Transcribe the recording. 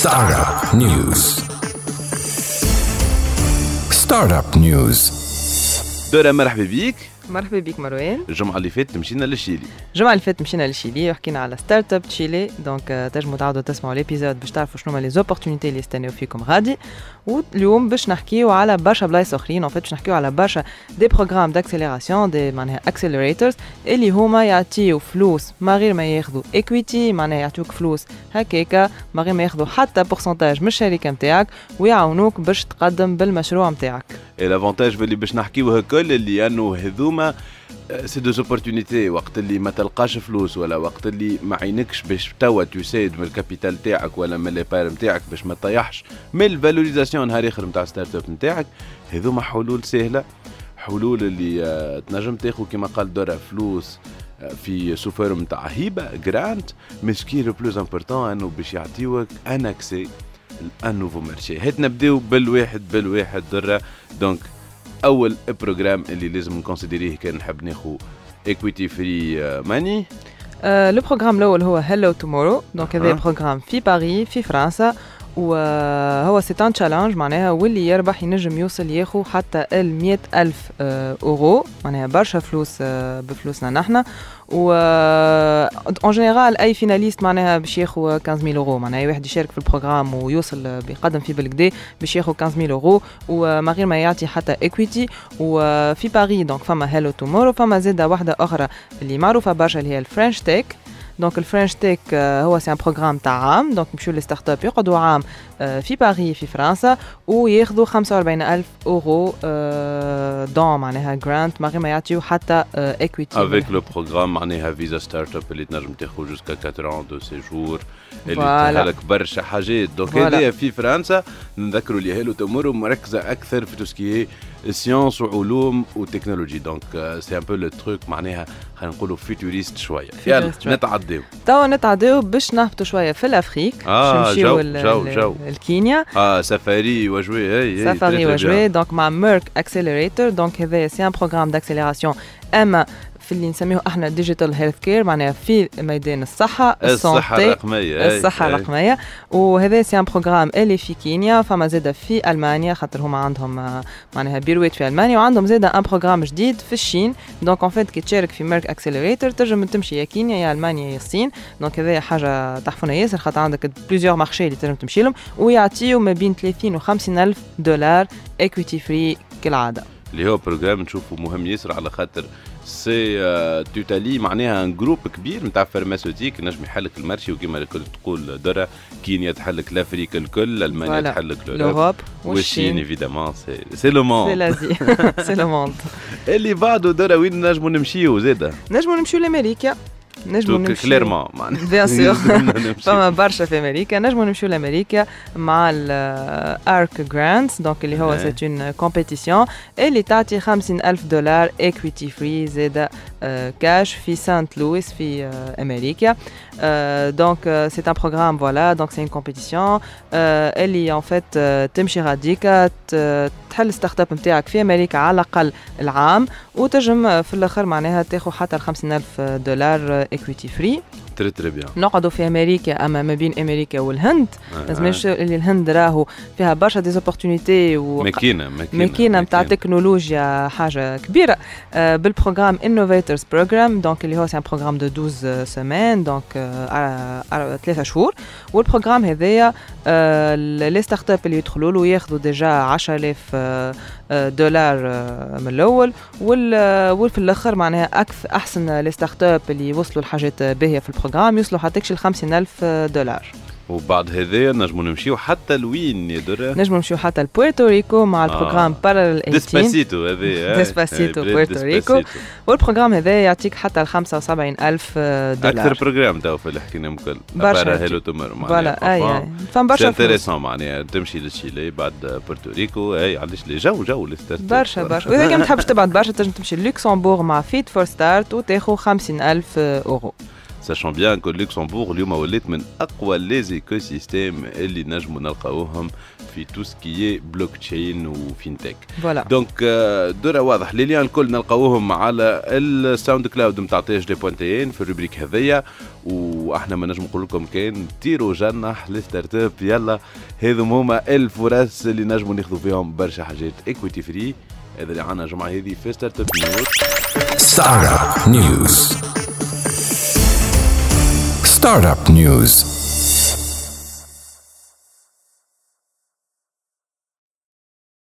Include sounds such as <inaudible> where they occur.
Startup News. Startup News. درة مرحبا بيك مرحبا بك مروان. الجمعة اللي فاتت مشينا للشيلي. الجمعة اللي فاتت مشينا للشيلي وحكينا على Startup Chile donc تنجموا تعاودوا تسمعوا l'épisode باش تعرفوا شنو هما les opportunités اللي يستناو فيكم غادي. واليوم باش نحكيو على برشا بلايص أخرين. اون باش نحكيو على برشا des programmes d'accélération des معناها accelerators اللي هما يعطيو فلوس ما غير ما ياخذوا equity معناها يعطيوك فلوس هكاكا ما غير ما ياخذوا حتى pourcentage من الشركة نتاعك ويعاونوك باش تقدم بالمشروع نتاعك ال avantage اللي باش نحكيوه الكل اللي انه هذوما c'est des opportunités وقت اللي ما تلقاش فلوس ولا وقت اللي ما عينكش باش توا تساعد من ال capital تاعك ولا من les parts نتاعك باش ما تطيحش من ال valorisation نهار اخر نتاع startup نتاعك هذوما حلول سهله حلول اللي تنجم تاخذ كما قال درة فلوس في سوفر نتاع هيبه جرانت مسكين لو بلوز امبورتون انه باش يعطيوك un accès à un nouveau marché هات نبداو بالواحد بالواحد درة donc اول programme اللي لازم ن considérer يه كان نحب ناخذ equity free money le programme الأول هو Hello Tomorrow donc هذا programme في باريس في فرنسا وهو c'est un challenge معناها واللي يربح ينجم يوصل ياخو حتى ال ألف أورو. معناها برشا فلوس بفلوسنا نحنا و en général أي finaliste معناها باش ياخو 15000 أورو. معناها واحد يشارك في ال programme ويوصل بيقدم فيه بالكدا باش ياخو 15000 أورو. وما غير ما يعطي حتى equity وفي باريس donc فما Hello Tomorrow فما زاده واحدة أخرى اللي معروفة برشا اللي هي ال French Tech donc ال French Tech هو c'est un programme تاع عام donc يمشيو les startups يقعدوا عام في باريس في فرنسا وياخذوا 45000 اورو don معناها grant ما غير ما يعطيو حتى equity avec le programme معناها visa startup اللي تنجم تاخذ jusqu'à 4 ans de séjour اللي لك برشا حاجات donc هذايا في فرنسا نذكروا اللي Hello Tomorrow مركزه أكثر في tout ce qui est science وعلوم وتكنولوجي donc c'est un peu le truc معناها خلينا نقولوا futuriste شوية. يلا نتعداو. توا نتعداو باش نهبطوا شوية في l'Afrique آه جو جو جو. الكينيا. آه سفاري وجوي هي سفاري وجوي donc مع Merck Accelerator donc هذا c'est un programme d'accélération اما في اللي نسميه إحنا digital healthcare معناها في ميدان الصحة الصحة الرقمية الصحة الرقمية. وهذا c'est un programme اللي في كينيا فما زاده في ألمانيا خاطر هما عندهم معناها بيروات في ألمانيا وعندهم زاده un programme جديد في الصين donc en fait كي تشارك في Merck Accelerator تنجم تمشي يا كينيا يا ألمانيا يا الصين. donc هذا حاجة تحفونة ياسر خاطر عندك plusieurs marchés اللي تنجم تمشي لهم ويعطيو ما بين 30 و 50 ألف دولار equity free كالعادة. اللي هو programme نشوفه مهم ياسر على خاطر c'est totalement معناها un groupe كبير نتاع pharmaceutique نجم يحلك ال marché وكما الكل تقول درة كينيا تحلك l'Afrique الكل ألمانيا تحلك l'Europe والصين évidemment c'est le monde c'est l'Asie c'est le monde اللي بعده درة وين نجموا نمشيو؟ زاده نجموا نمشيو لأمريكا. نجموا نمشيو clairement <laughs> bien sûr. <laughs> فما برشا في أمريكا. نجموا نمشيو لأمريكا مع ال Arch Grants donc اللي هو c'est une compétition اللي تعطي 50000 دولار equity free زاده كاش في سانت لويس في أمريكا. donc c'est un programme voilà donc c'est une compétition اللي en fait تمشي غاديكا تحل startup نتاعك في أمريكا على الأقل العام. وتجم في الآخر معناها تاخذ حتى ال 50000 دولار equity free très très bien نقعدوا في أمريكا أما ما بين أمريكا والهند لازمش آه. اللي الهند راهو فيها برشا des opportunités و ماكينة ماكينة ماكينة نتاع تكنولوجيا حاجة كبيرة. آه بال programme Innovators Program donc اللي هو c'est un programme de 12 semaines donc ثلاثة شهور. وال programme هذايا آه les startups اللي يدخلوا له ياخذوا déjà 10000 دولار من الأول. وفي الآخر معناها أكثر أحسن لي ستارت اب اللي وصلوا لحاجات باهية في البروغرام يوصلوا حتى ل 50000 دولار. وبعد هذايا نجموا نمشيو حتى لوين يا درا نجموا نمشيو حتى لبورتوريكو مع البروغرام بارالل 18 ديسباسيتو هذايا <laughs> ديسباسيتو بورتوريكو والبروغرام هذا يعطيك حتى ل 75000 دولار. أكثر بروغرام تو في اللي حكيناهم الكل. برشا هيلو تمر فوالا أي فما برشا انتريسون معناها تمشي لتشيلي بعد بورتوريكو أي علاش لي؟ جو جو برشا برشا. وإذا كان تحبش تبعد برشا تنجم تمشي لوكسمبورغ مع Fit 4 Start وتاخذ 50000 أورو. sachant bien que لوكسمبورغ اليوم ولات من اقوى les écosystèmes اللي نجموا نلقاوهم في tout ce qui est blockchain و fintech voilà donc درة واضح les liens الكل نلقاوهم على ال SoundCloud نتاع THD point tn في ال rubrique هذيا وإحنا ما نجم نقول لكم كان ديروا جنح لل startup يلا هذم هما الفرص اللي نجموا ناخذوا فيهم برشا حاجات equity free هذا اللي عنا الجمعه هذه في Startup News Startup News Startup News